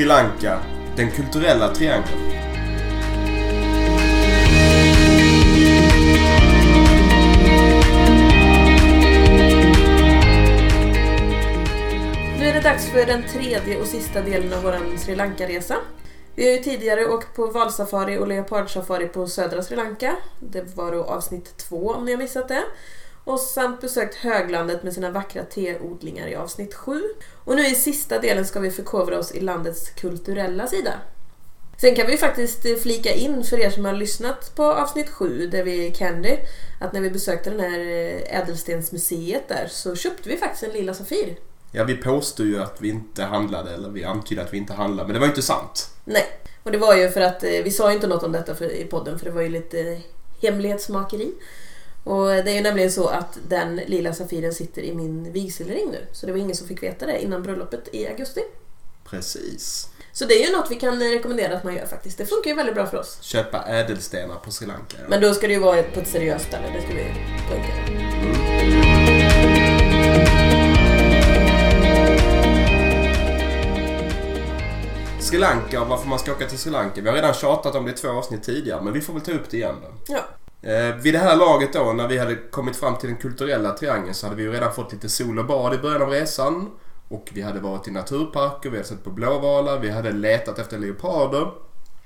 Sri Lanka. Den kulturella triangeln. Nu är det dags för den tredje och sista delen av vår Sri Lanka-resa. Vi har ju tidigare åkt på valsafari och leopardsafari på södra Sri Lanka. Det var då avsnitt två om ni har missat det. Och samt besökt höglandet med sina vackra teodlingar i avsnitt sju. Och nu i sista delen ska vi förkovra oss i landets kulturella sida. Sen kan vi faktiskt flika in för er som har lyssnat på avsnitt sju där vi är Candy att när vi besökte den här ädelstensmuseet där så köpte vi faktiskt en lila Safir. Ja, vi påstod ju att vi inte handlade, eller vi antydde att vi inte handlade, men det var ju inte sant. Nej, och det var ju för att eh, vi sa ju inte något om detta för, i podden för det var ju lite hemlighetsmakeri. Och det är ju nämligen så att den lila Safiren sitter i min vigselring nu. Så det var ingen som fick veta det innan bröllopet i augusti. Precis. Så det är ju något vi kan rekommendera att man gör faktiskt. Det funkar ju väldigt bra för oss. Köpa ädelstenar på Sri Lanka. ja. Men då ska det ju vara på ett seriöst ställe, det ska vi poängtera. Sri Lanka och varför man ska åka till Sri Lanka. Vi har redan tjatat om det i två avsnitt tidigare, men vi får väl ta upp det igen då. Ja, Eh, vid det här laget då, när vi hade kommit fram till den kulturella triangeln så hade vi ju redan fått lite sol och bad i början av resan. Och vi hade varit i naturparker, vi hade sett på blåvalar, vi hade letat efter leoparder.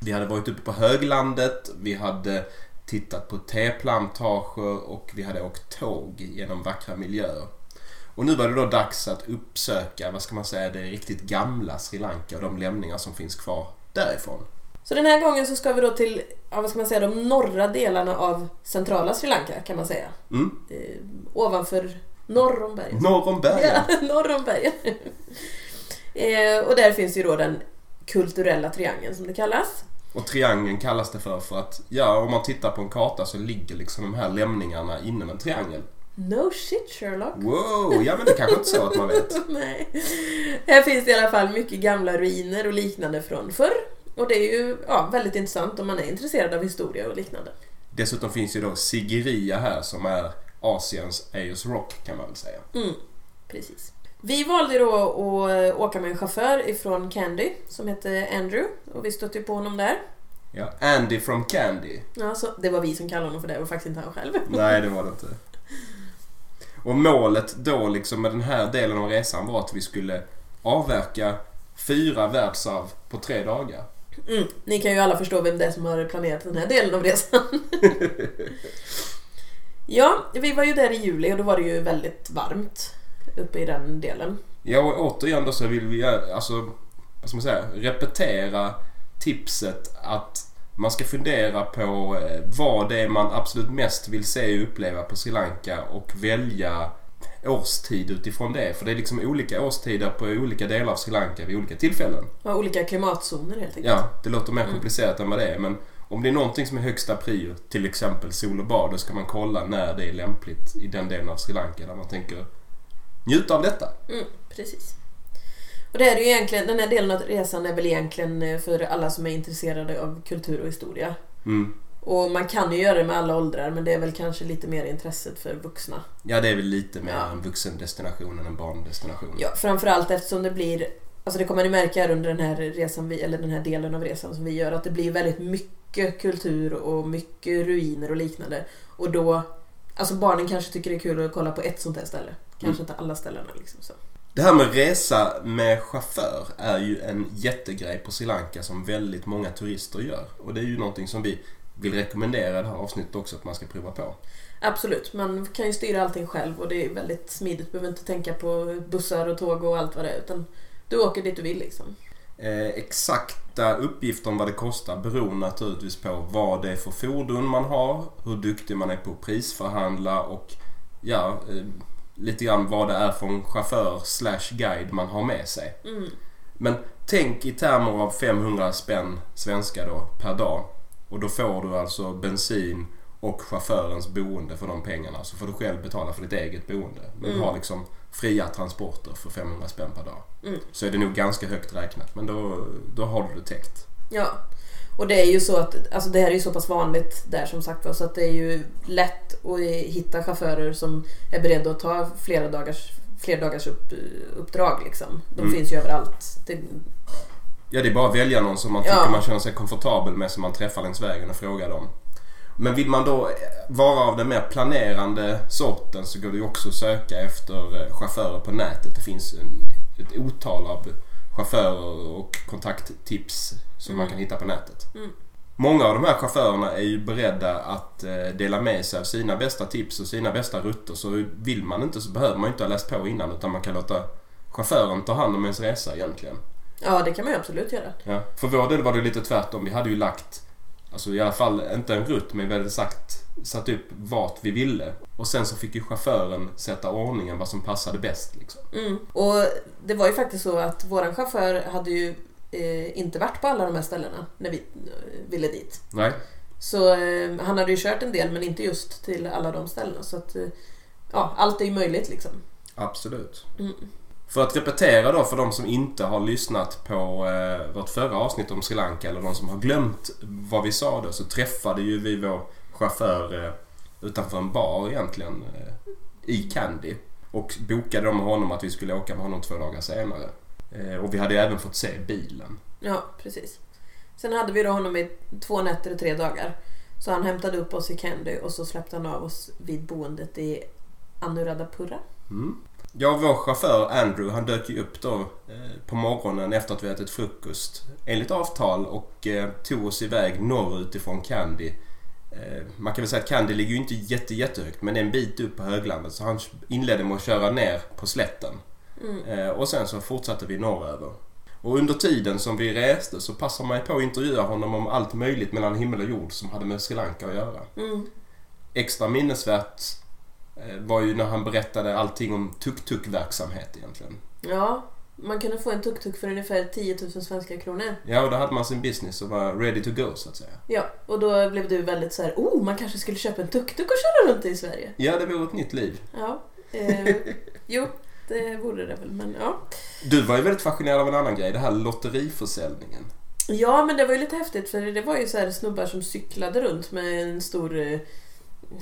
Vi hade varit uppe på höglandet, vi hade tittat på teplantager och vi hade åkt tåg genom vackra miljöer. Och nu var det då dags att uppsöka, vad ska man säga, det riktigt gamla Sri Lanka och de lämningar som finns kvar därifrån. Så den här gången så ska vi då till, ja, vad ska man säga, de norra delarna av centrala Sri Lanka kan man säga. Mm. Eh, ovanför, norr om bergen. Norr om bergen. Ja, norr om bergen. eh, och där finns ju då den kulturella triangeln som det kallas. Och triangeln kallas det för för att, ja, om man tittar på en karta så ligger liksom de här lämningarna inom en triangel. No shit Sherlock. Wow, ja men det kanske inte så att man vet. Nej. Här finns det i alla fall mycket gamla ruiner och liknande från förr. Och det är ju ja, väldigt intressant om man är intresserad av historia och liknande. Dessutom finns ju då Sigiriya här som är Asiens Ayers Rock kan man väl säga. Mm, precis. Vi valde då att åka med en chaufför ifrån Candy som hette Andrew och vi stötte ju på honom där. Ja, Andy from Candy. Ja, så det var vi som kallade honom för det och faktiskt inte han själv. Nej, det var det inte. Och målet då liksom med den här delen av resan var att vi skulle avverka fyra världsarv på tre dagar. Mm, ni kan ju alla förstå vem det är som har planerat den här delen av resan. ja, vi var ju där i juli och då var det ju väldigt varmt uppe i den delen. Ja, och återigen då så vill vi alltså, vad ska man säga, repetera tipset att man ska fundera på eh, vad det är man absolut mest vill se och uppleva på Sri Lanka och välja årstid utifrån det. För det är liksom olika årstider på olika delar av Sri Lanka vid olika tillfällen. Ja, olika klimatzoner helt enkelt. Ja, det låter mer komplicerat än vad det är men om det är någonting som är högsta prio, till exempel sol och bad, då ska man kolla när det är lämpligt i den delen av Sri Lanka där man tänker njuta av detta. Mm, precis. Och det är ju egentligen, den här delen av resan är väl egentligen eh, för alla som är intresserade av kultur och historia. Mm. Och man kan ju göra det med alla åldrar men det är väl kanske lite mer intresset för vuxna. Ja, det är väl lite mer Ja. en vuxendestination än en barndestination. Ja, framförallt eftersom det blir Alltså det kommer ni märka under den här resan, vi, eller den här delen av resan som vi gör, att det blir väldigt mycket kultur och mycket ruiner och liknande. Och då, alltså barnen kanske tycker det är kul att kolla på ett sånt här ställe. Kanske inte alla ställena liksom så. Det här med resa med chaufför är ju en jättegrej på Sri Lanka som väldigt många turister gör. Och det är ju någonting som vi vill rekommendera det här avsnittet också att man ska prova på. Absolut, man kan ju styra allting själv och det är väldigt smidigt. Du behöver inte tänka på bussar och tåg och allt vad det är. Utan du åker dit du vill liksom. Eh, exakta uppgifter om vad det kostar beror naturligtvis på vad det är för fordon man har, hur duktig man är på att prisförhandla och ja, eh, lite grann vad det är för en chaufför slash guide man har med sig. Mm. Men tänk i termer av 500 spänn svenska då per dag. Och då får du alltså bensin och chaufförens boende för de pengarna. Så får du själv betala för ditt eget boende. Men du Mm. har liksom fria transporter för 500 spänn per dag. Mm. Så är det nog ganska högt räknat. Men då, då har du det täckt. Ja. Och det är ju så att, alltså det här är ju så pass vanligt där som sagt var så att det är ju lätt att hitta chaufförer som är beredda att ta flera dagars, flera dagars upp, uppdrag liksom. De Mm. finns ju överallt. Det, Ja, det är bara att välja någon som man tycker Ja. man känner sig komfortabel med som man träffar längs vägen och frågar dem. Men vill man då vara av den mer planerande sorten så går det ju också att söka efter eh, chaufförer på nätet. Det finns en, ett otal av chaufförer och kontakttips som man kan hitta på nätet. Mm. Många av de här chaufförerna är ju beredda att eh, dela med sig av sina bästa tips och sina bästa rutter. Så vill man inte så behöver man inte ha läst på innan utan man kan låta chauffören ta hand om ens resa egentligen. Ja, det kan man ju absolut göra. Ja. För vår del var det lite tvärtom. Vi hade ju lagt, alltså i alla fall inte en rutt, men vi hade sagt, satt upp vart vi ville. Och sen så fick ju chauffören sätta ordningen vad som passade bäst. Liksom. Mm. Och det var ju faktiskt så att våran chaufför hade ju eh, inte varit på alla de här ställena när vi eh, ville dit. Nej. Så eh, han hade ju kört en del men inte just till alla de ställena. Så att, eh, ja, allt är ju möjligt liksom. Absolut. Mm. För att repetera då för de som inte har lyssnat på eh, vårt förra avsnitt om Sri Lanka eller de som har glömt vad vi sa då så träffade ju vi vår chaufför eh, utanför en bar egentligen eh, i Candy. Och bokade med honom att vi skulle åka med honom två dagar senare. Eh, och vi hade ju även fått se bilen. Ja, precis. Sen hade vi då honom i två nätter och tre dagar. Så han hämtade upp oss i Candy och så släppte han av oss vid boendet i Anuradhapura. Mm. Ja, vår chaufför Andrew han dök ju upp då eh, på morgonen efter att vi ätit frukost enligt avtal och eh, tog oss iväg norrut ifrån Candy. Eh, man kan väl säga att Candy ligger ju inte jätte, jättehögt men det är en bit upp på höglandet så han inledde med att köra ner på slätten. Mm. Och sen så fortsatte vi norröver. Och under tiden som vi reste så passade man ju på att intervjua honom om allt möjligt mellan himmel och jord som hade med Sri Lanka att göra Mm. extra minnesvärt var ju när han berättade allting om tuk-tuk-verksamhet egentligen. Ja, man kunde få en tuk-tuk för ungefär 10 000 svenska kronor. Ja, och då hade man sin business och var ready to go så att säga. Ja, och då blev du väldigt så här, oh, man kanske skulle köpa en tuk-tuk och köra runt i Sverige. Ja, det vore ett nytt liv. Ja, eh, jo, det vore det väl, men ja. Du var ju väldigt fascinerad av en annan grej, det här lotteriförsäljningen. Ja, men det var ju lite häftigt för det var ju så här snubbar som cyklade runt med en stor, eh,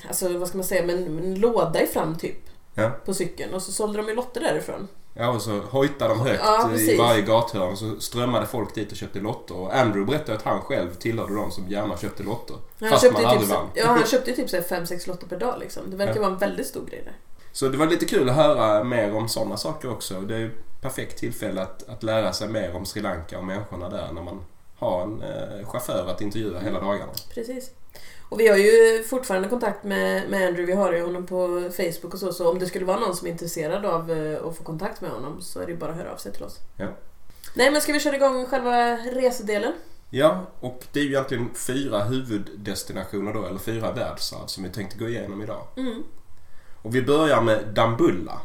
alltså vad ska man säga, med en, låda i fram typ. Ja. På cykeln och så sålde de ju lotter därifrån. Ja, och så hojtade de högt Ja, i varje gathörn och så strömmade folk dit och köpte lotter. Och Andrew berättade att han själv tillhörde de som gärna köpte lotter. Han Fast köpte man aldrig typ, vann. ja, han köpte ju typ 5-6 lotter per dag liksom. Det verkar Ja. vara en väldigt stor grej där. Så det var lite kul att höra mer om sådana saker också. Det är ju ett perfekt tillfälle att, att lära sig mer om Sri Lanka och människorna där när man har en eh, chaufför att intervjua hela dagarna. Precis. Och vi har ju fortfarande kontakt med, med Andrew, vi har ju honom på Facebook och så, så om det skulle vara någon som är intresserad av eh, att få kontakt med honom så är det ju bara att höra av sig till oss. Ja. Nej men ska vi köra igång själva resedelen? Ja, och det är ju egentligen fyra huvuddestinationer då, eller fyra världsarv som vi tänkte gå igenom idag. Mm. Och vi börjar med Dambulla.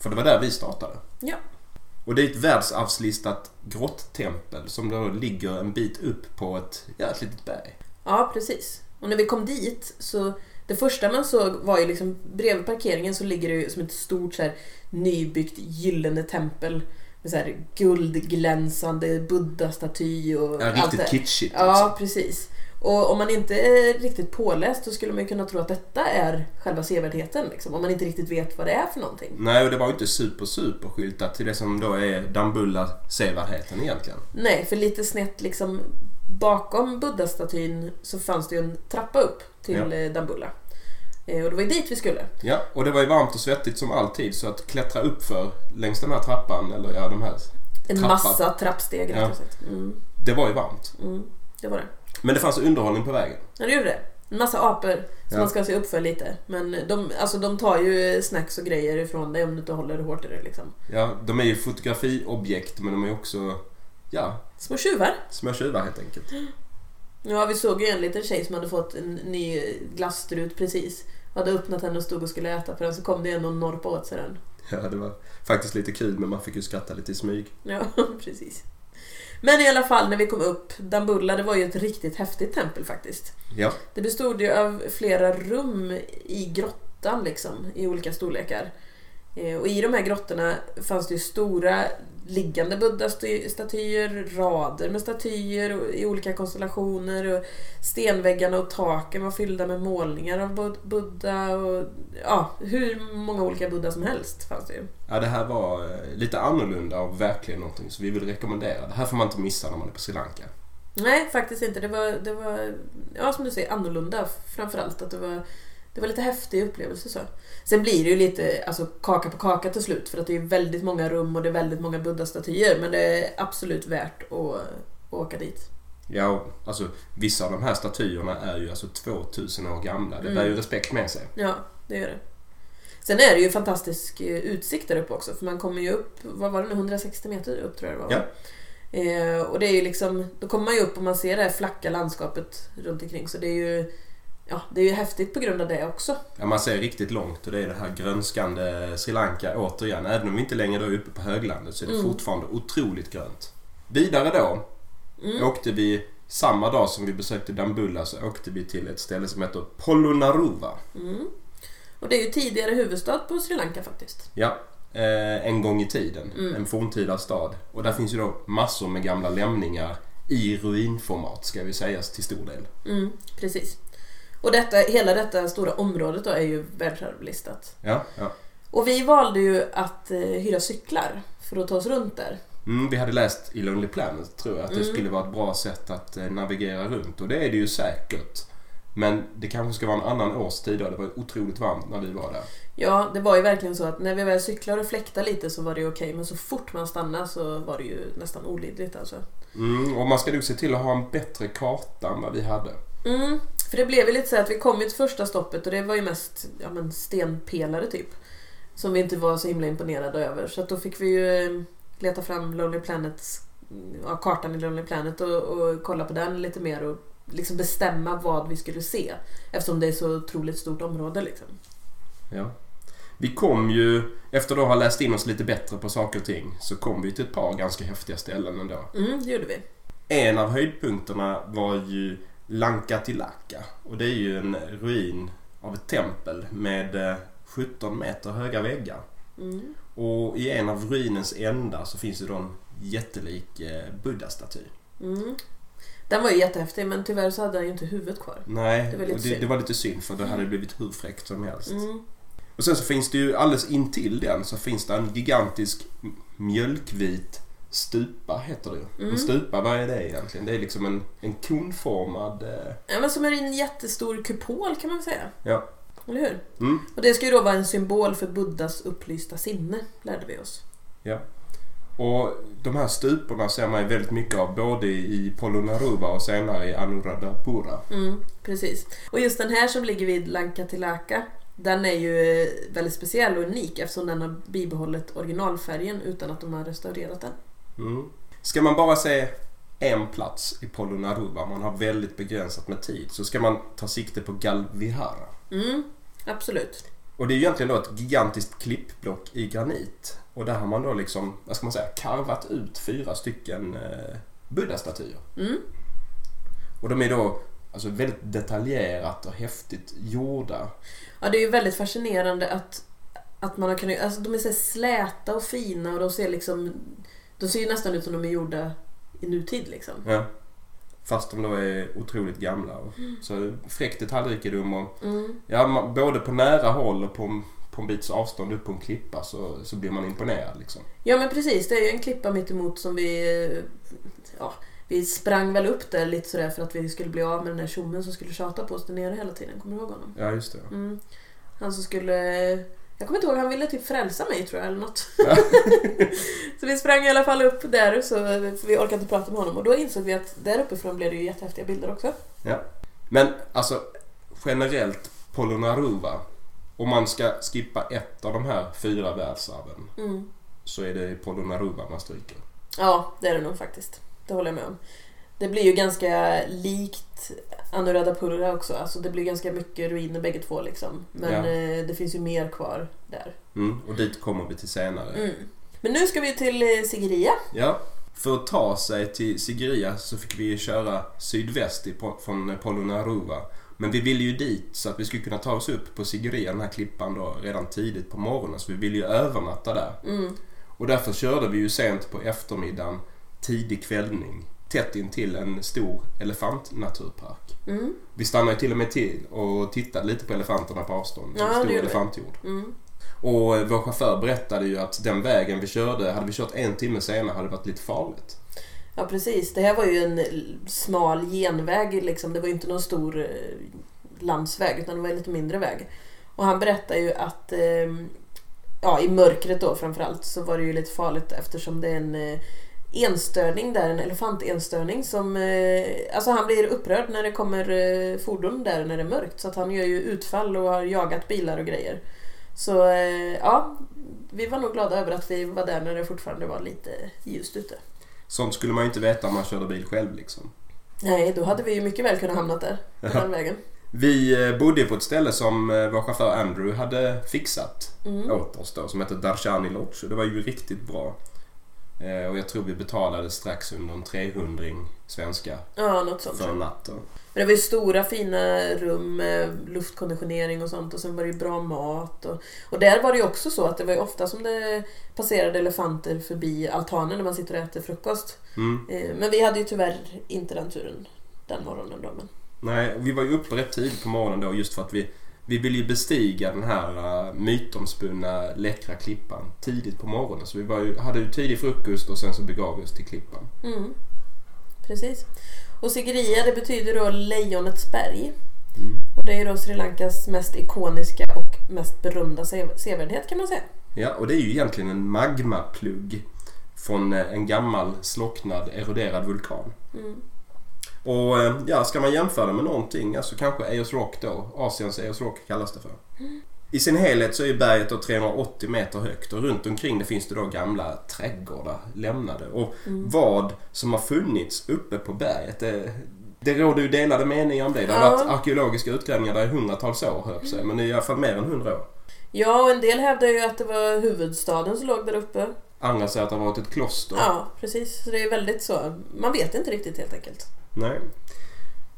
För det var där vi startade. Ja. Och det är ett världsarvslistat grottempel som då ligger en bit upp på ett, ja, ett litet berg. Ja, precis. Och när vi kom dit så det första man såg var ju liksom bredvid parkeringen så ligger det ju som ett stort så här, nybyggt gyllene tempel med så här guldglänsande buddha-staty och Ja, allt riktigt kitschigt. Ja, precis. Och om man inte är riktigt påläst så skulle man ju kunna tro att detta är själva sevärdheten. Liksom, om man inte riktigt vet vad det är för någonting. Nej, och det var ju inte super, super skyltat till det som då är Dambulla sevärdheten egentligen. Nej, för lite snett liksom bakom buddha-statyn så fanns det ju en trappa upp till Ja. ja. Dambulla. Eh, Och det var ju dit vi skulle. Ja, och det var ju varmt och svettigt som alltid så att klättra upp för längs den här trappan, eller ja, de här, En Trappa. massa trappsteg Ja. Mm, det var ju varmt. mm, det var det. Men det fanns underhållning på vägen. Ja, det gjorde det. En massa apor som Ja. man ska se upp för lite. Men de, alltså, de tar ju snacks och grejer ifrån dig om du inte håller hårt i det. Liksom. Ja, de är ju fotografiobjekt men de är också, ja, Små tjuvar. små tjuvar helt enkelt. Ja, vi såg ju en liten tjej som hade fått en ny glasstrut precis. Hade öppnat den och stod och skulle äta på den så kom det en och norpade åt sig den. Ja, det var faktiskt lite kul men man fick ju skratta lite i smyg. Ja, precis. Men i alla fall när vi kom upp, Dambulla, det var ju ett riktigt häftigt tempel faktiskt. Ja, Det bestod ju av flera rum i grottan liksom, i olika storlekar. Eh, Och i de här grottorna fanns det stora liggande buddha-statyer, rader med statyer i olika konstellationer. Och stenväggarna och taken var fyllda med målningar av Bud- Buddha. Och, ja, hur många olika Buddha som helst fanns det ju. Ja, det här var eh, lite annorlunda och verkligen någonting så vi vill rekommendera. Det här får man inte missa när man är på Sri Lanka. Nej, faktiskt inte. Det var, det var ja, som du säger, annorlunda framförallt. Att det var, det var lite häftig upplevelse så. Sen blir det ju lite alltså, kaka på kaka till slut för att det är väldigt många rum och det är väldigt många buddha-statyer men det är absolut värt att, att åka dit. Ja, alltså vissa av de här statyerna är ju alltså 2000 år gamla. Det Mm. bär ju respekt med sig. Ja, det gör det. Sen är det ju fantastisk eh, utsikt där uppe också för man kommer ju upp, vad var det nu, 160 meter upp tror jag det var. Ja. Eh, och det är ju liksom, då kommer man ju upp och man ser det här flacka landskapet runt omkring så det är ju Ja, det är ju häftigt på grund av det också. Ja, man ser riktigt långt och det är det här grönskande Sri Lanka återigen. Även om vi inte längre då är uppe på höglandet så är det Mm. fortfarande otroligt grönt. Vidare då Mm. åkte vi samma dag som vi besökte Dambulla så åkte vi till ett ställe som heter Polonnaruva. Mm. Och det är ju tidigare huvudstad på Sri Lanka faktiskt. Ja, eh, en gång i tiden. Mm. En forntida stad. Och där finns ju då massor med gamla lämningar i ruinformat ska vi säga till stor del. Mm, precis. Och detta, hela detta stora området då är ju världsarvslistat. Ja, ja. Och vi valde ju att eh, hyra cyklar för att ta oss runt där. Mm, vi hade läst i Lonely Planet tror jag att det Mm. skulle vara ett bra sätt att eh, navigera runt och det är det ju säkert. Men det kanske ska vara en annan årstid då. Det var otroligt varmt när vi var där. Ja, det var ju verkligen så att när vi väl cyklade och fläktade lite så var det okej. Men så fort man stannade så var det ju nästan olidligt alltså. Mm, och man ska nog se till att ha en bättre karta än vad vi hade. Mm, för det blev ju lite så att vi kom ju till första stoppet och det var ju mest ja, men stenpelare typ. Som vi inte var så himla imponerade över. Så då fick vi ju eh, leta fram Lonely Planets, ja, kartan i Lonely Planet och, och kolla på den lite mer och liksom bestämma vad vi skulle se. Eftersom det är så otroligt stort område liksom. Ja. Vi kom ju, efter att ha läst in oss lite bättre på saker och ting, så kom vi till ett par ganska häftiga ställen ändå. Mm, det gjorde vi. En av höjdpunkterna var ju Lankatilaka. Och det är ju en ruin av ett tempel med eh, 17 meter höga väggar. Mm. Och i en av ruinens ändar så finns det då en jättelik eh, buddha-staty. Mm. Den var ju jättehäftig men tyvärr så hade den ju inte huvudet kvar. Nej, Det var lite det, synd. det var lite synd för det hade blivit hur fräckt som helst. Mm. Och sen så finns det ju alldeles intill den så finns det en gigantisk mjölkvit stupa heter det ju. Mm. En stupa, vad är det egentligen? Det är liksom en, en konformad... Eh, Ja, men som är en jättestor kupol kan man väl säga. ja. Eller hur? Mm. Och det ska ju då vara en symbol för Buddhas upplysta sinne, lärde vi oss. ja. Och de här stuporna ser man ju väldigt mycket av både i Polonnaruva och senare i Anuradhapura. Mm, precis. Och just den här som ligger vid Lankatilaka, den är ju eh, väldigt speciell och unik eftersom den har bibehållit originalfärgen utan att de har restaurerat den. Mm. Ska man bara se en plats i Polonnaruva, man har väldigt begränsat med tid, så ska man ta sikte på Galvihara. Mm, absolut. Och det är ju egentligen då ett gigantiskt klippblock i granit. Och där har man då liksom, vad ska man säga, karvat ut fyra stycken eh, buddha-statyer. Mm, Och de är då alltså väldigt detaljerat och häftigt gjorda. Ja, det är ju väldigt fascinerande att, att man har kunnat... Alltså de är så släta och fina och de ser liksom... De ser ju nästan ut som de är gjorda i nutid liksom. Ja. Fast de då är otroligt gamla. Och, så fräck detaljrikedom och Mm. ja, man, både på nära håll och på, på en bits avstånd upp på en klippa så, så blir man imponerad liksom. Ja men precis, det är ju en klippa mitt emot som vi... eh, Ja, vi sprang väl upp där lite sådär för att vi skulle bli av med den där tjommen som skulle tjata på oss där nere hela tiden. Kommer du ihåg honom? Ja, just det. Mm. Han som skulle... Jag kommer inte ihåg, han ville typ frälsa mig tror jag eller något. Ja. så vi sprang i alla fall upp där så vi orkade inte prata med honom och då insåg vi att där uppifrån blev det ju jättehäftiga bilder också. Men alltså generellt Polonnaruva. Om man ska skippa ett av de här fyra världsarven Mm. så är det Polonnaruva man stryker. Ja, det är det nog faktiskt. Det håller jag med om. Det blir ju ganska likt Anuradhapura också. Alltså det blir ganska mycket ruiner bägge två liksom. Men Ja. eh, det finns ju mer kvar där. Mm, och dit kommer vi till senare. Mm. Men nu ska vi till eh, Sigiriya. Ja, för att ta sig till Sigiriya så fick vi köra sydväst från Polonnaruva. Men vi ville ju dit så att vi skulle kunna ta oss upp på Sigiriya, den här klippan då, redan tidigt på morgonen. Så vi ville ju övernatta där. Mm. Och därför körde vi ju sent på eftermiddagen, tidig kvällning, tätt intill en stor elefantnaturpark. Mm. Vi stannade ju till och med till och tittade lite på elefanterna på avstånd. Ja, det stor elefantjord. Mm. Och eh, vår chaufför berättade ju att den vägen vi körde, hade vi kört en timme senare hade det varit lite farligt. Ja precis. Det här var ju en smal genväg liksom. Det var ju inte någon stor eh, landsväg utan det var en lite mindre väg. Och han berättar ju att eh, ja, i mörkret då framförallt så var det ju lite farligt eftersom det är en enstörning där, en elefantensstörning som... Eh, alltså han blir upprörd när det kommer eh, fordon där när det är mörkt så att han gör ju utfall och har jagat bilar och grejer. Så eh, ja, vi var nog glada över att vi var där när det fortfarande var lite ljust ute. Sånt skulle man ju inte veta om man körde bil själv liksom. Nej, då hade vi ju mycket väl kunnat hamnat där, på den vägen. Vi bodde på ett ställe som vår chaufför Andrew hade fixat Mm. åt oss då, som heter Darshani Lodge. Det var ju riktigt bra. Eh, Och jag tror vi betalade strax under en 300 svenska Ja, något sånt. för en natt. då. Men det var ju stora fina rum med luftkonditionering och sånt och sen var det ju bra mat. Och, och där var det ju också så att det var ju ofta som det passerade elefanter förbi altanen när man sitter och äter frukost. Mm. Eh, Men vi hade ju tyvärr inte den turen den morgonen då. Men... Nej, vi var ju uppe rätt tidigt på morgonen då just för att vi, vi ville ju bestiga den här uh, mytomspunna läckra klippan tidigt på morgonen. Så vi ju, hade ju tidig frukost och sen så begav vi oss till klippan. Mm. Precis. Och Sigiriya det betyder då Lejonets berg. Mm. Och det är ju då Sri Lankas mest ikoniska och mest berömda se- sevärdhet kan man säga. Ja, och det är ju egentligen en magmaplugg från eh, en gammal slocknad eroderad vulkan. Mm. Och eh, ja, ska man jämföra med någonting, alltså kanske Ayers Rock då, Asiens Ayers Rock kallas det för. I sin helhet så är berget då 380 meter högt och runt omkring det finns det då gamla trädgårdar lämnade. Och vad som har funnits uppe på berget, det, det råder ju delade meningar om det. Det har Ja. varit arkeologiska utgrävningar där i hundratals år, höll att säga, men i alla fall mer än hundra år. Ja, och en del hävdar ju att det var huvudstaden som låg där uppe. Andra säger att det har varit ett kloster. Ja, precis. Så det är väldigt så. Man vet inte riktigt helt enkelt. Nej.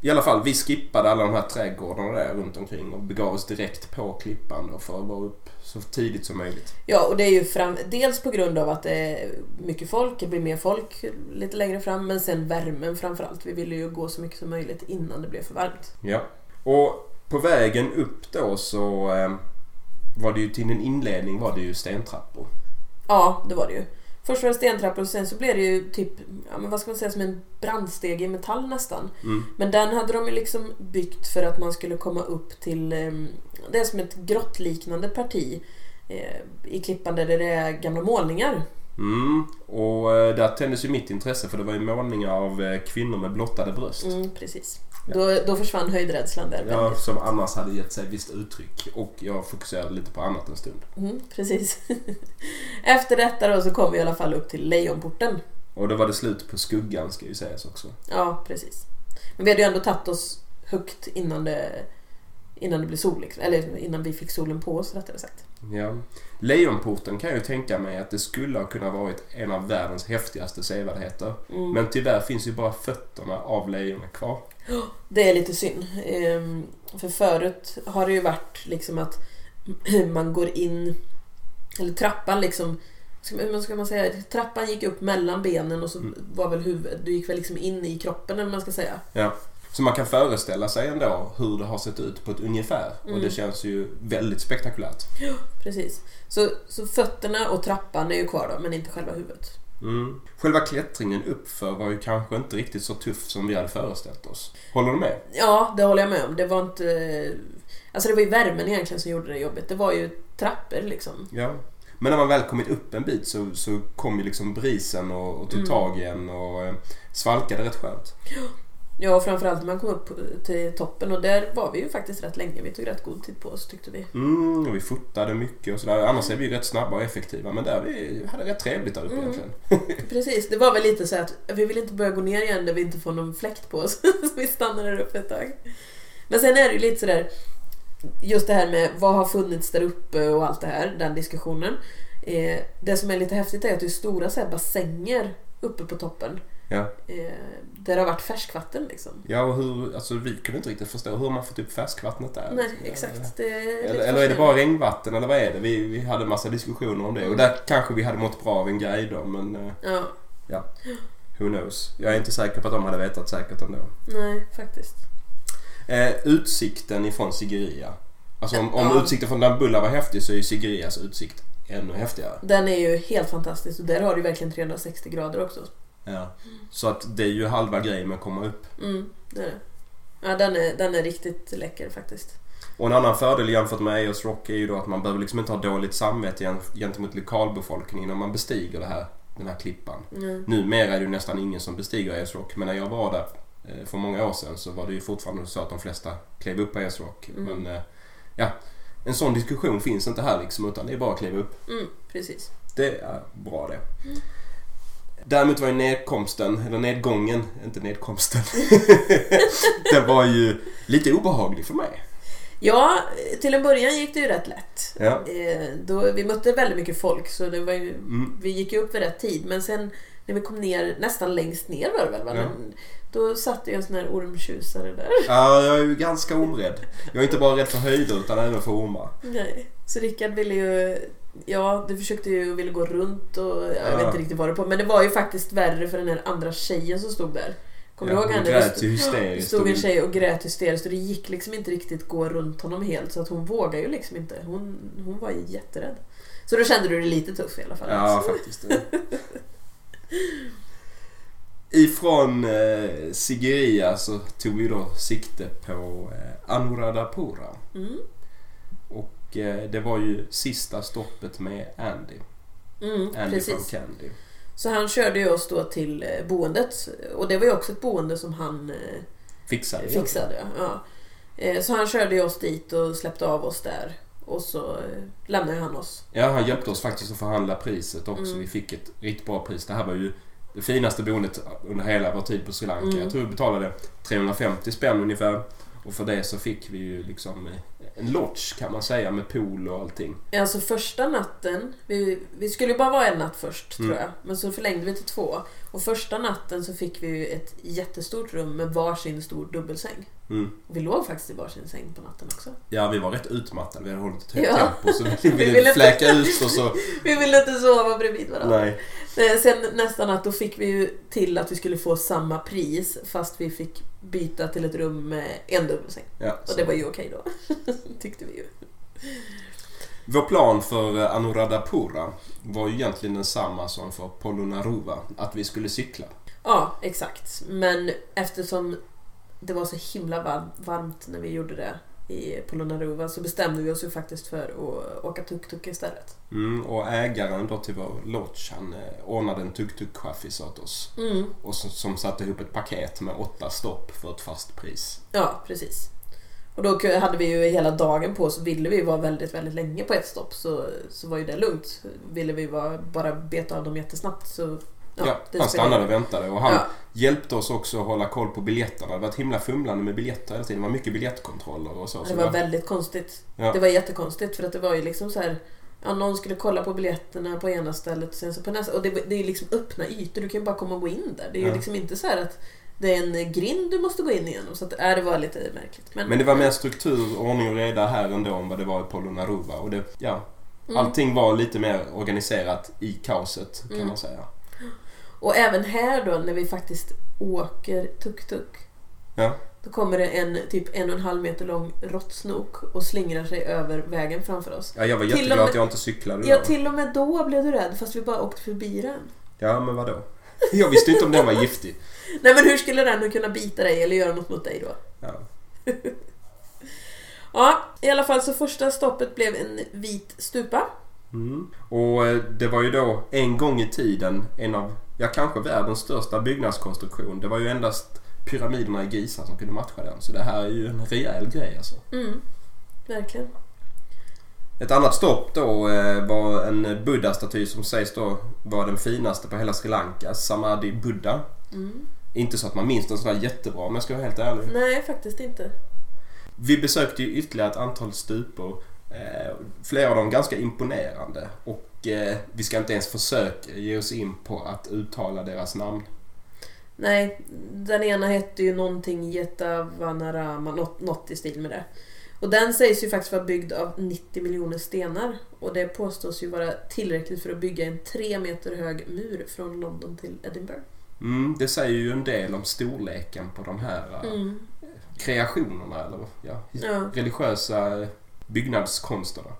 I alla fall, vi skippade alla de här trädgårdarna där runt omkring och begav oss direkt på klippan då för att vara upp så tidigt som möjligt. Ja, och det är ju fram, dels på grund av att det är mycket folk, det blir mer folk lite längre fram, men sen värmen framförallt. Vi ville ju gå så mycket som möjligt innan det blev för varmt. Ja. Och på vägen upp då så eh, var det ju till en inledning var det ju stentrappor. Ja, det var det ju. Först var det stentrappor och sen så blev det ju typ, ja men vad ska man säga, som en brandstege i metall nästan. Mm. Men den hade de ju liksom byggt för att man skulle komma upp till, eh, det är som ett grottliknande parti eh, i klippan där det är gamla målningar. Mm. Och eh, där tändes ju mitt intresse för det var ju målningar av eh, kvinnor med blottade bröst. Mm, precis. Då, då försvann höjdrädslan där. Ja, som annars hade gett sig visst uttryck. Och jag fokuserade lite på annat en stund. Mm, precis. Efter detta då så kom vi i alla fall upp till Lejonporten. Och då var det slut på skuggan ska ju sägas också. Ja, precis. Men vi hade ju ändå tagit oss högt innan det, innan det blev sol. Liksom. Eller innan vi fick solen på oss rättare sagt. Ja. Lejonporten kan jag ju tänka mig att det skulle ha kunnat varit en av världens häftigaste sevärdheter. Mm. Men tyvärr finns ju bara fötterna av lejonet kvar. Det är lite synd. Ehm, för förut har det ju varit liksom att man går in, eller trappan liksom, vad ska man säga, trappan gick upp mellan benen och så Mm. var väl huvudet, du gick väl liksom in i kroppen eller man ska säga. Ja. Så man kan föreställa sig ändå hur det har sett ut på ett ungefär. Och Mm. det känns ju väldigt spektakulärt. Precis. Så, så fötterna och trappan är ju kvar då, men inte själva huvudet. Mm. Själva klättringen uppför var ju kanske inte riktigt så tuff som vi hade föreställt oss. Håller du med? Ja, det håller jag med om. Det var inte... Alltså det var ju värmen egentligen som gjorde det jobbigt. Det var ju trappor liksom. Ja. Men när man väl kommit upp en bit så, så kom ju liksom brisen och, och tog Mm. tag i en och eh, svalkade rätt skönt. Ja, och framförallt när man kom upp till toppen och där var vi ju faktiskt rätt länge. Vi tog rätt god tid på oss tyckte vi. Mm, och vi fotade mycket och sådär. Annars är vi rätt snabba och effektiva. Men där vi hade rätt trevligt där uppe Mm. egentligen. Precis, det var väl lite så att vi vill inte börja gå ner igen där vi inte får någon fläkt på oss. så vi stannade där uppe ett tag. Men sen är det ju lite sådär, just det här med vad har funnits där uppe och allt det här, den diskussionen. Eh, det som är lite häftigt är att det är stora så bassänger uppe på toppen. Ja. Eh, där det har varit färskvatten liksom. Ja, och hur, alltså vi kunde inte riktigt förstå hur man fått upp färskvattnet där. Nej, exakt. Det är Eller, eller är det bara regnvatten eller vad är det? Vi, vi hade massa diskussioner om det och där kanske vi hade mått bra av en guide då men eh, Ja, who knows. Jag är inte säker på att de hade vetat säkert ändå. nej faktiskt. Eh, utsikten ifrån Sigiriya. Alltså om, om Ja. utsikten från Dambulla var häftig så är ju Sigiriyas utsikt ännu häftigare. Den är ju helt fantastisk och där har du verkligen 360 grader också. Ja. Så att det är ju halva grejen med att komma upp. Mm, det är det. Ja, den är, den är riktigt läcker faktiskt. Och en annan fördel jämfört med Ayers Rock är ju då att man behöver liksom inte ha dåligt samvete gen- gentemot lokalbefolkningen när man bestiger det här, den här klippan. Mm. Numera är det ju nästan ingen som bestiger Ayers Rock men när jag var där eh, för många år sedan så var det ju fortfarande så att de flesta klev upp på Ayers Rock. Mm. Men eh, ja, en sån diskussion finns inte här liksom utan det är bara att kliva upp. Mm, precis. Det är bra det. Däremot var ju nedkomsten, eller nedgången, inte nedkomsten. den var ju lite obehaglig för mig. Ja, till en början gick det ju rätt lätt. Ja. Eh, då, vi mötte väldigt mycket folk så det var ju, Mm. vi gick ju upp vid rätt tid. Men sen när vi kom ner, nästan längst ner var det väl? va? Ja. Då satt ju en sån här ormtjusare där. Ja, jag är ju ganska omrädd. Jag är inte bara rädd för höjder utan även för ormar. Nej. Så Rickard ville ju... Ja, du försökte ju ville gå runt och jag Ja. vet inte riktigt vad det på. Men det var ju faktiskt värre för den här andra tjejen som stod där. Kommer du Ja, ihåg hon henne? grät stod- Det stod och en tjej och grät hysteriskt och det gick liksom inte riktigt gå runt honom helt så att hon vågade ju liksom inte. Hon, hon var ju jätterädd. Så då kände du dig lite tuff i alla fall. Ja, faktiskt. Ifrån eh, Sigiriya så tog vi då sikte på eh, Anuradhapura. Mm. Eh, det var ju sista stoppet med Andy. Mm, Andy från precis. Candy. Så han körde ju oss då till eh, boendet. Och det var ju också ett boende som han eh, Fixade. fixade. Ja. Så han körde ju oss dit och släppte av oss där. Och så lämnade han oss. Ja, han hjälpte oss faktiskt att förhandla priset också. Mm. Vi fick ett riktigt bra pris. Det här var ju det finaste boendet under hela vår tid på Sri Lanka. Mm. Jag tror vi betalade 350 spänn ungefär. Och för det så fick vi ju liksom en lodge kan man säga med pool och allting. Alltså första natten, vi, vi skulle bara vara en natt först Mm. tror jag. Men så förlängde vi till två. Och första natten så fick vi ju ett jättestort rum med varsin stor dubbelsäng. Mm. Och vi låg faktiskt i varsin säng på natten också. Ja, vi var rätt utmattade. Vi hade hållit ett högt Ja. tempo så vi Vi ville ville fläka ut och så... Vi ville inte sova bredvid varandra. Nej. Eh, Sen nästa natt då fick vi ju till att vi skulle få samma pris fast vi fick byta till ett rum med en dubbelsäng. Ja, Och det var ju okej då. Tyckte vi ju. Vår plan för eh, Anuradhapura var ju egentligen densamma som för Polonnaruva. Att vi skulle cykla. Ja, exakt. Men eftersom det var så himla varm- varmt när vi gjorde det i Polonnaruva så bestämde vi oss ju faktiskt för att åka tuk-tuk istället. Mm, och ägaren då till vår lodge han eh, ordnade en tuk-tuk-chaffis åt oss. Mm. Och som, som satte ihop ett paket med åtta stopp för ett fast pris. Ja, precis. Och då hade vi ju hela dagen på oss. Ville vi vara väldigt, väldigt länge på ett stopp så, så var ju det lugnt. Ville vi vara, bara beta av dem jättesnabbt så... Ja, det han stannade och väntade och han Ja, hjälpte oss också att hålla koll på biljetterna. Det var ett himla fumlande med biljetter hela tiden. Det var mycket biljettkontroller och så. det var väldigt konstigt. Ja. Det var jättekonstigt för att det var ju liksom så här... Ja, någon skulle kolla på biljetterna på ena stället och sen så på nästa. Och det, det är ju liksom öppna ytor. Du kan ju bara komma och gå in där. Det är ju Ja. liksom inte så att det är en grind du måste gå in igenom. Så att, äh, det var lite märkligt. Men, Men det var mer struktur, ordning och reda här ändå än vad det var i Polonnaruva. Och det, ja, Mm. allting var lite mer organiserat i kaoset kan Mm. man säga. Och även här då när vi faktiskt åker tuk-tuk. Ja. Då kommer det en typ en och en halv meter lång råttsnok och slingrar sig över vägen framför oss. Ja, jag var jätteglad med- att jag inte cyklade Ja, då. till och med då blev du rädd fast vi bara åkte förbi den. Ja, men vadå? Jag visste inte om den var giftig. Nej men hur skulle den kunna bita dig eller göra något mot dig då? Ja. Ja, i alla fall så första stoppet blev en vit stupa. Mm. Och eh, det var ju då en gång i tiden en av, ja kanske världens största byggnadskonstruktion. Det var ju endast pyramiderna i Giza som kunde matcha den. Så det här är ju en rejäl grej alltså. Mm, verkligen. Ett annat stopp då eh, var en buddha-staty som sägs då vara den finaste på hela Sri Lanka. Samadhi Buddha. Mm. Inte så att man minns den sådär jättebra om jag ska vara helt ärlig. Nej, faktiskt inte. Vi besökte ju ytterligare ett antal stupor. Eh, flera av dem ganska imponerande. Och eh, vi ska inte ens försöka ge oss in på att uttala deras namn. Nej, den ena hette ju någonting Jetavanarama, något, något i stil med det. Och den sägs ju faktiskt vara byggd av 90 miljoner stenar. Och det påstås ju vara tillräckligt för att bygga en tre meter hög mur från London till Edinburgh. Mm, det säger ju en del om storleken på de här eh, Mm. kreationerna eller ja, Ja. religiösa byggnadskonsterna.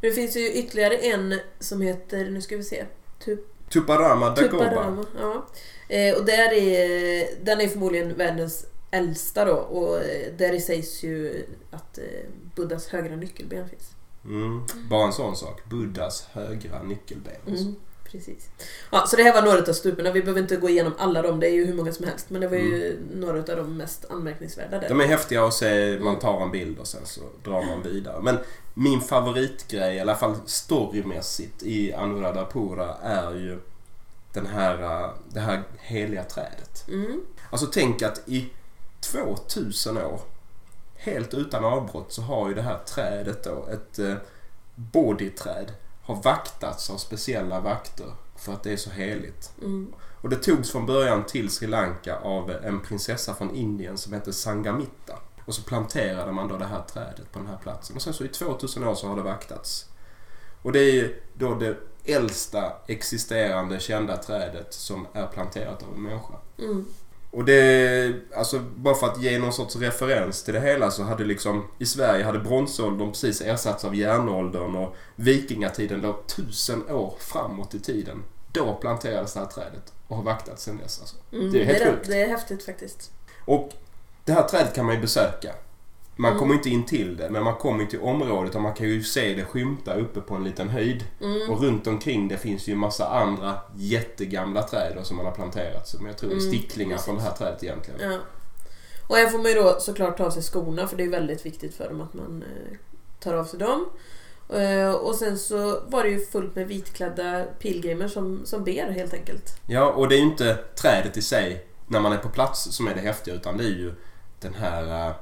Det finns ju ytterligare en som heter, nu ska vi se, Tup Tuparama Dagoba. Tuparama. Ja. Eh, och där är, den är förmodligen världens äldsta då och eh, där sägs ju att eh, Buddhas högra nyckelben finns. Mm, bara en sån sak. Buddhas högra nyckelben. Mm, precis. Ja, så det här var några av stuporna. Vi behöver inte gå igenom alla dem, det är ju hur många som helst. Men det var ju några av de mest anmärkningsvärda där. De är häftiga att se, man tar en bild och sen så drar man vidare. Men min favoritgrej, i alla fall storymässigt i Anuradhapura är ju den här, äh, det här heliga trädet. Mm. Alltså tänk att i 2000 år, helt utan avbrott, så har ju det här trädet då, ett eh, bodhiträd, har vaktats av speciella vakter för att det är så heligt. Mm. Och det togs från början till Sri Lanka av en prinsessa från Indien som hette Sangamitta. Och så planterade man då det här trädet på den här platsen. Och sen så i 2000 år så har det vaktats. Och det är då det äldsta existerande kända trädet som är planterat av en människa. Mm. Och det, alltså bara för att ge någon sorts referens till det hela så hade liksom i Sverige hade bronsåldern precis ersatts av järnåldern och vikingatiden låg tusen år framåt i tiden. Då planterades det här trädet och har vaktats sedan dess alltså. Mm. Det är helt det, sjukt. det är häftigt faktiskt. Och det här trädet kan man ju besöka. Man Mm. kommer inte in till det men man kommer till området och man kan ju se det skymta uppe på en liten höjd. Mm. Och runt omkring det finns ju en massa andra jättegamla träd som man har planterat. Som jag tror är Mm, sticklingar precis. från det här trädet egentligen. Ja. Och här får man ju då såklart ta av sig skorna för det är väldigt viktigt för dem att man eh, tar av sig dem. Eh, och sen så var det ju fullt med vitklädda pilgrimer som, som ber helt enkelt. Ja, och det är ju inte trädet i sig när man är på plats som är det häftiga utan det är ju den här äh,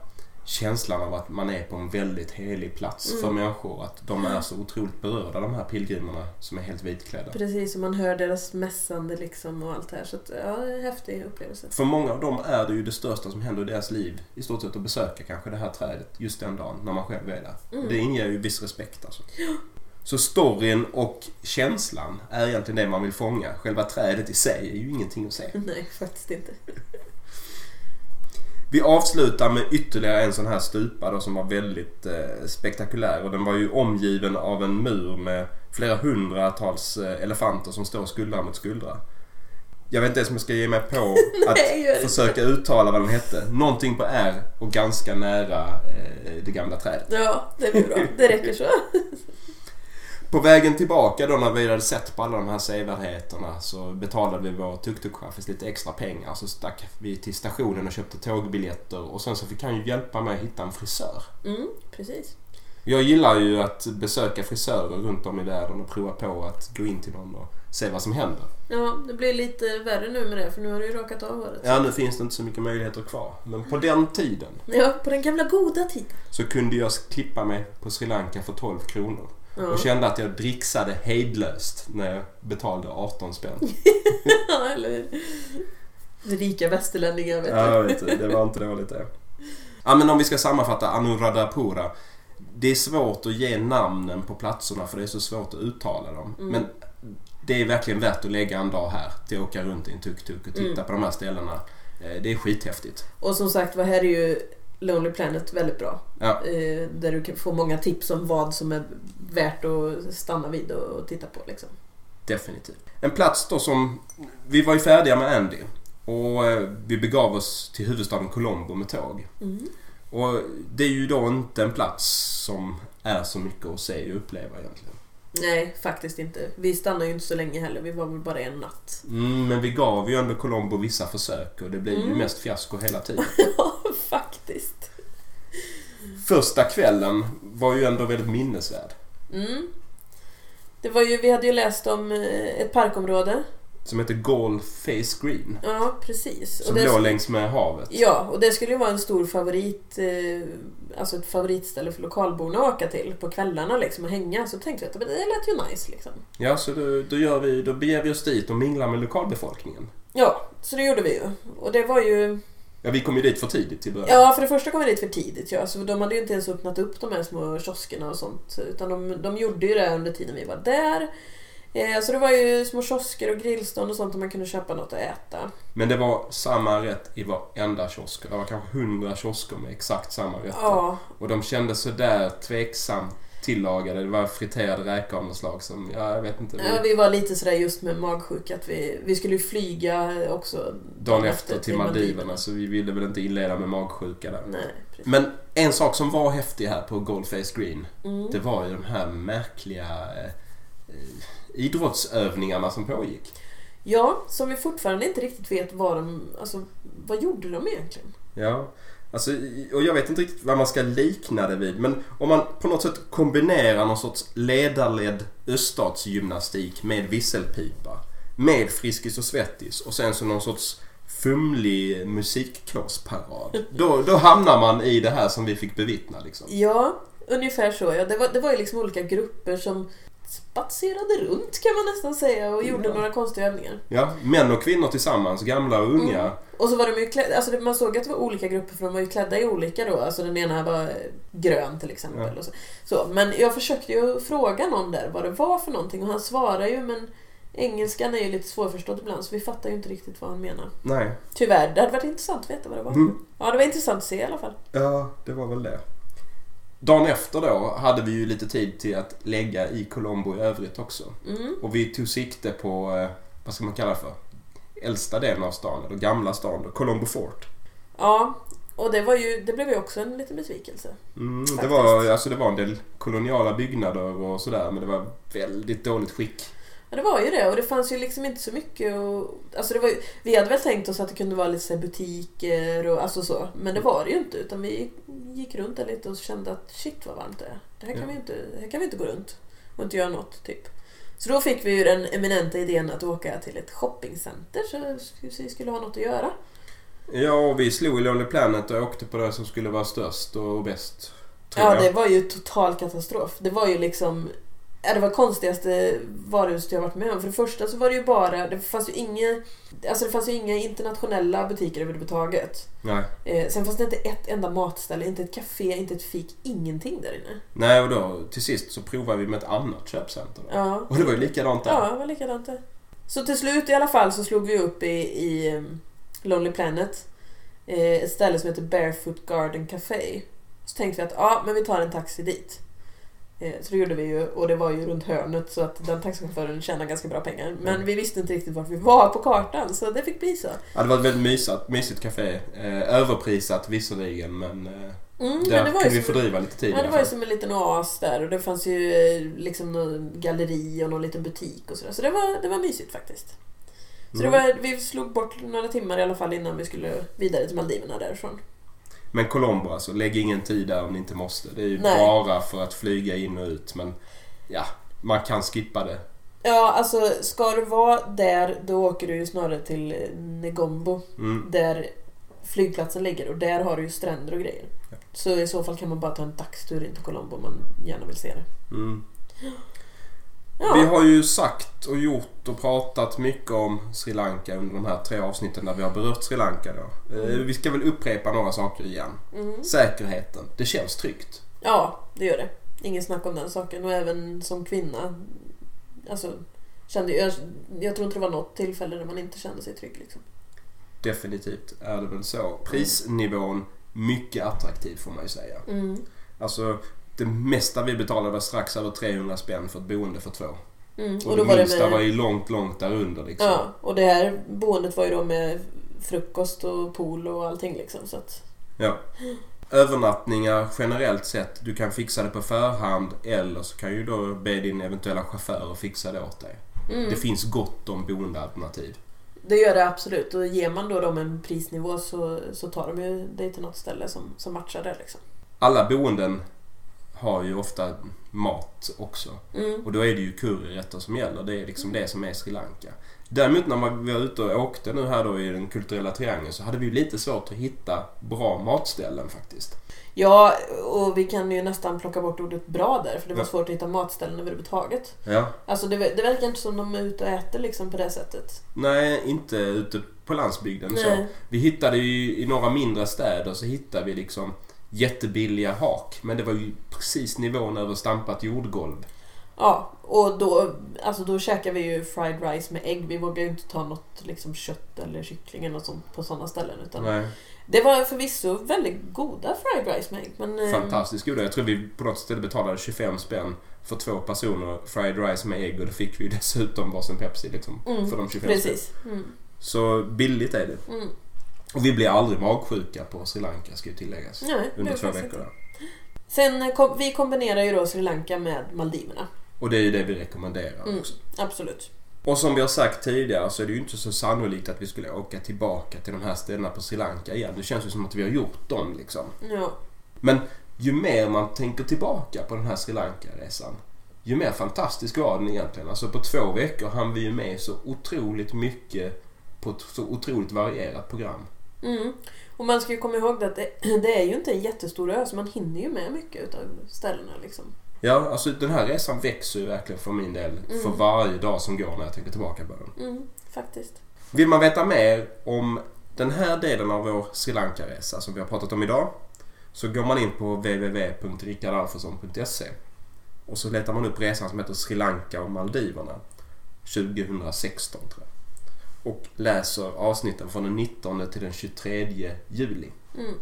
känslan av att man är på en väldigt helig plats Mm. för människor. Att de är så otroligt berörda de här pilgrimerna som är helt vitklädda. Precis, och man hör deras mässande liksom och allt det här. Så att, ja, det är en häftig upplevelse. För många av dem är det ju det största som händer i deras liv. I stort sett att besöka kanske det här trädet just den dagen när man själv är där. Mm. Det inger ju viss respekt alltså. Så storyn och känslan är egentligen det man vill fånga. Själva trädet i sig är ju ingenting att se. Nej, faktiskt inte. Vi avslutar med ytterligare en sån här stupa då som var väldigt eh, spektakulär och den var ju omgiven av en mur med flera hundratals eh, elefanter som står skuldra mot skuldra. Jag vet inte ens om jag ska ge mig på att Nej, gör inte. försöka uttala vad den hette. Någonting på R och ganska nära eh, det gamla trädet. Ja, det blir bra. Det räcker så. På vägen tillbaka då när vi hade sett på alla de här sevärdheterna så betalade vi vår tuk-tuk-chaffis lite extra pengar. Så stack vi till stationen och köpte tågbiljetter och sen så fick han ju hjälpa mig att hitta en frisör. Mm, precis. Jag gillar ju att besöka frisörer runt om i världen och prova på att gå in till någon och se vad som händer. Ja, det blir lite värre nu med det för nu har du ju rakat av håret. Ja, nu finns det inte så mycket möjligheter kvar. Men på den tiden Ja, på den gamla goda tiden. så kunde jag klippa mig på Sri Lanka för 12 kronor. Ja, Och kände att jag dricksade hejdlöst när jag betalade 18 spänn. ja eller? Rika västerlänningar vet Ja, du. jag vet det. Det var inte dåligt det. Ja, men om vi ska sammanfatta Anuradhapura. Det är svårt att ge namnen på platserna för det är så svårt att uttala dem. Mm. Men det är verkligen värt att lägga en dag här till att åka runt i en tuk-tuk och titta Mm. på de här ställena. Eh, Det är skithäftigt. Och som sagt, vad här är ju Lonely Planet väldigt bra. Ja. Eh, där du kan få många tips om vad som är värt att stanna vid och, titta på. Liksom. Definitivt. En plats då som... Vi var ju färdiga med Andy. Och eh, vi begav oss till huvudstaden Colombo med tåg. Mm. Och det är ju då inte en plats som är så mycket att se och uppleva egentligen. Nej, faktiskt inte. Vi stannade ju inte så länge heller. Vi var väl bara en natt. Mm, men vi gav ju ändå Colombo vissa försök och det blev ju Mm. mest fiasko hela tiden. Ja, faktiskt. Första kvällen var ju ändå väldigt minnesvärd. Mm. Det var ju, vi hade ju läst om eh, ett parkområde. Som heter Gall Face Green. Ja, precis. Som det, låg längs med havet. Ja, och det skulle ju vara en stor favorit, eh, alltså ett favoritställe för lokalborna att åka till på kvällarna liksom och hänga. Så tänkte vi att det lät ju nice liksom. Ja, så då, då, gör vi, då beger vi oss dit och minglar med lokalbefolkningen. Ja, så det gjorde vi ju. Och det var ju... Ja, vi kom ju dit för tidigt till början. Ja, för det första kom vi dit för tidigt. Ja. Så de hade ju inte ens öppnat upp de här små kioskerna och sånt. Utan de, de gjorde ju det under tiden vi var där. Eh, så det var ju små kiosker och grillstånd och sånt där man kunde köpa något att äta. Men det var samma rätt i varenda kiosk. Det var kanske hundra kiosker med exakt samma rätter. Ja, Och de kändes sådär tveksamt tillagade. Det var friterade räkor av något slag som, ja jag vet inte. ja, vi var lite sådär just med magsjuka att vi, vi skulle ju flyga också dagen efter till Maldiverna så vi ville väl inte inleda med magsjuka där. Nej, precis. Men en sak som var häftig här på Goldface Green. Mm. Det var ju de här märkliga eh, idrottsövningarna som pågick. Ja, som vi fortfarande inte riktigt vet vad de... Alltså, vad gjorde de egentligen? Ja, alltså, och jag vet inte riktigt vad man ska likna det vid. Men om man på något sätt kombinerar någon sorts ledarledd öststatsgymnastik med visselpipa. Med Friskis och Svettis och sen så någon sorts fumlig musikkårsparad. Då, då hamnar man i det här som vi fick bevittna liksom. Ja, ungefär så. Ja. Det, var, det var ju liksom olika grupper som spatserade runt kan man nästan säga och gjorde Ja. några konstiga övningar. Ja, män och kvinnor tillsammans, gamla och unga. Mm. Och så var de ju klädda, alltså man såg att det var olika grupper för de var ju klädda i olika då. Alltså den ena var grön till exempel. Ja. Och så. Så, men jag försökte ju fråga någon där vad det var för någonting och han svarade ju men engelskan är ju lite svårförstådd ibland så vi fattar ju inte riktigt vad han menar. Nej. Tyvärr, det hade varit intressant att veta vad det var. Mm. Ja, det var intressant att se i alla fall. Ja, det var väl det. Dagen efter då hade vi ju lite tid till att lägga i Colombo i övrigt också. Mm. Och vi tog sikte på, eh, vad ska man kalla det för? Äldsta delen av stan, eller gamla stan, då, Colombo Fort. Ja, och det, var ju, det blev ju också en liten besvikelse. Mm, det, var, alltså det var en del koloniala byggnader och sådär men det var väldigt dåligt skick. Ja, det var ju det och det fanns ju liksom inte så mycket och, alltså det var ju, Vi hade väl tänkt oss att det kunde vara lite butiker och alltså så. Men det var det ju inte utan vi gick runt där lite och kände att shit vad varmt det är. Det här kan, Ja. vi, inte, här kan vi inte gå runt och inte göra något typ. Så då fick vi ju den eminenta idén att åka till ett shoppingcenter så vi skulle ha något att göra. Ja, och vi slog i Lonely Planet och åkte på det som skulle vara störst och bäst. Ja, jag. det var ju total katastrof. Det var ju liksom... Ja, det var konstigaste varuhuset jag varit med om. För det första så var det ju bara... Det fanns ju inga... Alltså det fanns ju inga internationella butiker överhuvudtaget. Nej. Eh, sen fanns det inte ett enda matställe, inte ett café, inte ett fik, ingenting där inne. Nej, och då till sist så provade vi med ett annat köpcenter. Ja, Och det var ju likadant där. ja det var likadant där. Så till slut i alla fall så slog vi upp i, i um, Lonely Planet. Eh, ett ställe som heter Barefoot Garden Café. Så tänkte vi att ja, men vi tar en taxi dit. Eh, Så det gjorde vi ju och det var ju runt hörnet så att den taxichauffören tjänade ganska bra pengar. Men Mm. vi visste inte riktigt vart vi var på kartan så det fick bli så. Ja, det var ett väldigt mysigt, mysigt café. Eh, överprisat visserligen men eh, Mm, där men det var kunde vi fördriva lite tid ja, det var ju som en liten oas där och det fanns ju liksom någon galleri och någon liten butik och sådär. Så det var, det var mysigt faktiskt. Så det Mm. var, vi slog bort några timmar i alla fall innan vi skulle vidare till Maldiverna därifrån. Men Colombo alltså, lägg ingen tid där om ni inte måste. Det är ju Nej. bara för att flyga in och ut men ja, man kan skippa det. Ja, alltså ska du vara där då åker du ju snarare till Negombo Mm. där flygplatsen ligger och där har du ju stränder och grejer. Ja. Så i så fall kan man bara ta en dagstur in till Colombo om man gärna vill se det. Mm. Ja, Vi har ju sagt och gjort och pratat mycket om Sri Lanka under de här tre avsnitten där vi har berört Sri Lanka då. Eh, Vi ska väl upprepa några saker igen. mm. Säkerheten. Det känns tryggt. ja, det gör det. Ingen snack om den saken och även som kvinna. Alltså, kände jag, jag tror inte det var något tillfälle där man inte kände sig trygg. Liksom. Definitivt är det väl så. Prisnivån mycket attraktiv får man ju säga. Mm. Alltså det mesta vi betalade var strax över 300 spänn för ett boende för två. Mm. Och, Och det var minsta med... var ju långt, långt därunder liksom. Ja, och det här boendet var ju då med frukost och pool och allting liksom. Så att, Ja. Övernattningar generellt sett, du kan fixa det på förhand eller så kan ju då be din eventuella chaufför att fixa det åt dig. mm. Det finns gott om boendealternativ. Det gör det absolut. Och ger man då dem en prisnivå så, så tar de ju dig till något ställe som, som matchar det. Liksom. Alla boenden har ju ofta mat också. Mm. Och då är det ju curryrätter som gäller. Det är liksom det som är Sri Lanka. Däremot när man- var ute och åkte nu här då i den kulturella triangeln så hade vi lite svårt att hitta bra matställen faktiskt. Ja, och vi kan ju nästan plocka bort ordet bra där för det var Ja. svårt att hitta matställen överhuvudtaget. Ja. Alltså det, det verkar inte som de är ute och äter liksom på det sättet. Nej, inte ute på landsbygden. Så. Nej. Vi hittade ju i några mindre städer så hittade vi liksom jättebilliga hak. Men det var ju precis nivån över stampat jordgolv. Ja, och då, alltså då käkar vi ju fried rice med ägg. Vi vågar ju inte ta något liksom kött eller kyckling eller något sånt på sådana ställen. Utan Nej, Det var förvisso väldigt goda fried rice med ägg. Men, eh, fantastiskt goda. Jag tror vi på något ställe betalade 25 spänn för två personer fried rice med ägg och då fick vi dessutom varsin Pepsi liksom. Mm, För de 25 spänn. Precis. Mm, Så billigt är det. mm. Och vi blir aldrig magsjuka på Sri Lanka ska ju tilläggas. Nej, Under två veckor där. Sen eh, kom, vi kombinerar ju då Sri Lanka med Maldiverna. Och det är ju det vi rekommenderar Mm. också. Absolut. Och som vi har sagt tidigare så är det ju inte så sannolikt att vi skulle åka tillbaka till de här ställena på Sri Lanka igen. Det känns ju som att vi har gjort dem liksom. Ja. Men ju mer man tänker tillbaka på den här Sri Lanka-resan ju mer fantastisk var den egentligen. Alltså på två veckor hann vi ju med så otroligt mycket på ett så otroligt varierat program. Mm. Och man ska ju komma ihåg att det, det är ju inte en jättestor ö så man hinner ju med mycket utav ställena liksom. Ja, alltså den här resan växer ju verkligen för min del för Mm. varje dag som går när jag tänker tillbaka på den. Mm, faktiskt. Vill man veta mer om den här delen av vår Sri Lanka-resa som vi har pratat om idag så går man in på www.rikardalforsson.se och så letar man upp resan som heter Sri Lanka och Maldiverna 2016 tror jag. Och läser avsnitten från den 19 till den 23 juli. Mm.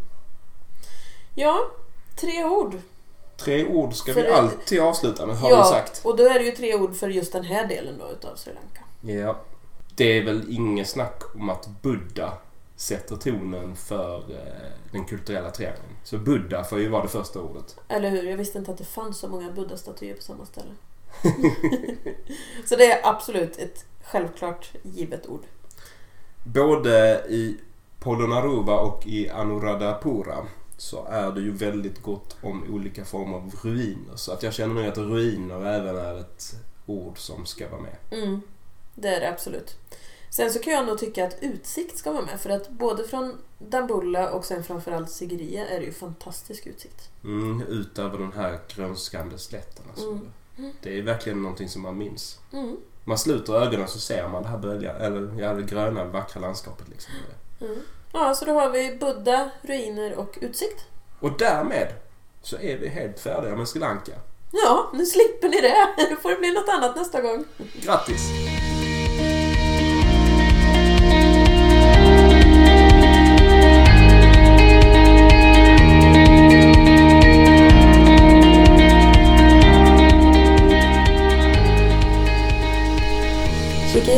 Ja, tre ord. Tre ord ska För vi alltid avsluta med har ja, vi sagt. och då är det ju tre ord för just den här delen då utav Sri Lanka. Ja. Det är väl inget snack om att Buddha sätter tonen för eh, den kulturella triangeln. Så Buddha får ju vara det första ordet. Eller hur? Jag visste inte att det fanns så många buddha-statyer på samma ställe. så det är absolut ett självklart givet ord. Både i Polonnaruva och i Anuradhapura så är det ju väldigt gott om olika former av ruiner. Så att jag känner nog att ruiner även är ett ord som ska vara med. Mm, det är det absolut. Sen så kan jag nog tycka att utsikt ska vara med för att både från Dambulla och sen framförallt Sigiriya är det ju fantastisk utsikt. Mm, ut över den här grönskande slätten. Alltså. Mm. Det är verkligen någonting som man minns. Mm. Man sluter ögonen så ser man det här bölja, eller ja, det gröna vackra landskapet. Liksom. Mm. Ja, så då har vi Buddha, ruiner och utsikt. Och därmed så är vi helt färdiga med Sri Lanka. Ja, nu slipper ni det. Då får det bli något annat nästa gång. Grattis!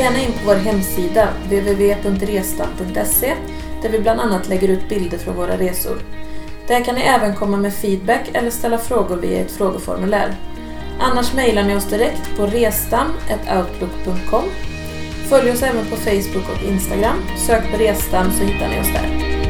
Gärna in på vår hemsida www.restam.se där vi bland annat lägger ut bilder från våra resor. Där kan ni även komma med feedback eller ställa frågor via ett frågeformulär. Annars mejlar ni oss direkt på restam.outlook.com. Följ oss även på Facebook och Instagram. Sök på Restam så hittar ni oss där.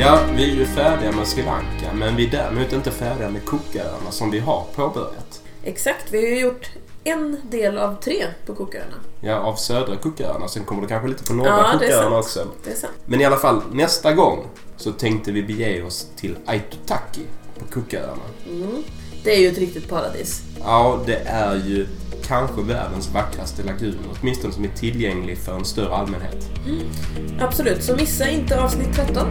Ja, vi är ju färdiga med Sri Lanka men vi är däremot inte färdiga med Cooköarna som vi har påbörjat. Exakt, vi har ju gjort en del av tre på Cooköarna. Ja, av södra Cooköarna. Sen kommer det kanske lite på norra Ja, Cooköarna också. Det är sant. Men i alla fall, nästa gång så tänkte vi bege oss till Aitutaki på Cooköarna. Mm. Det är ju ett riktigt paradis. Ja, det är ju kanske världens vackraste lagun. Åtminstone som är tillgänglig för en större allmänhet. Absolut, så missa inte avsnitt 13.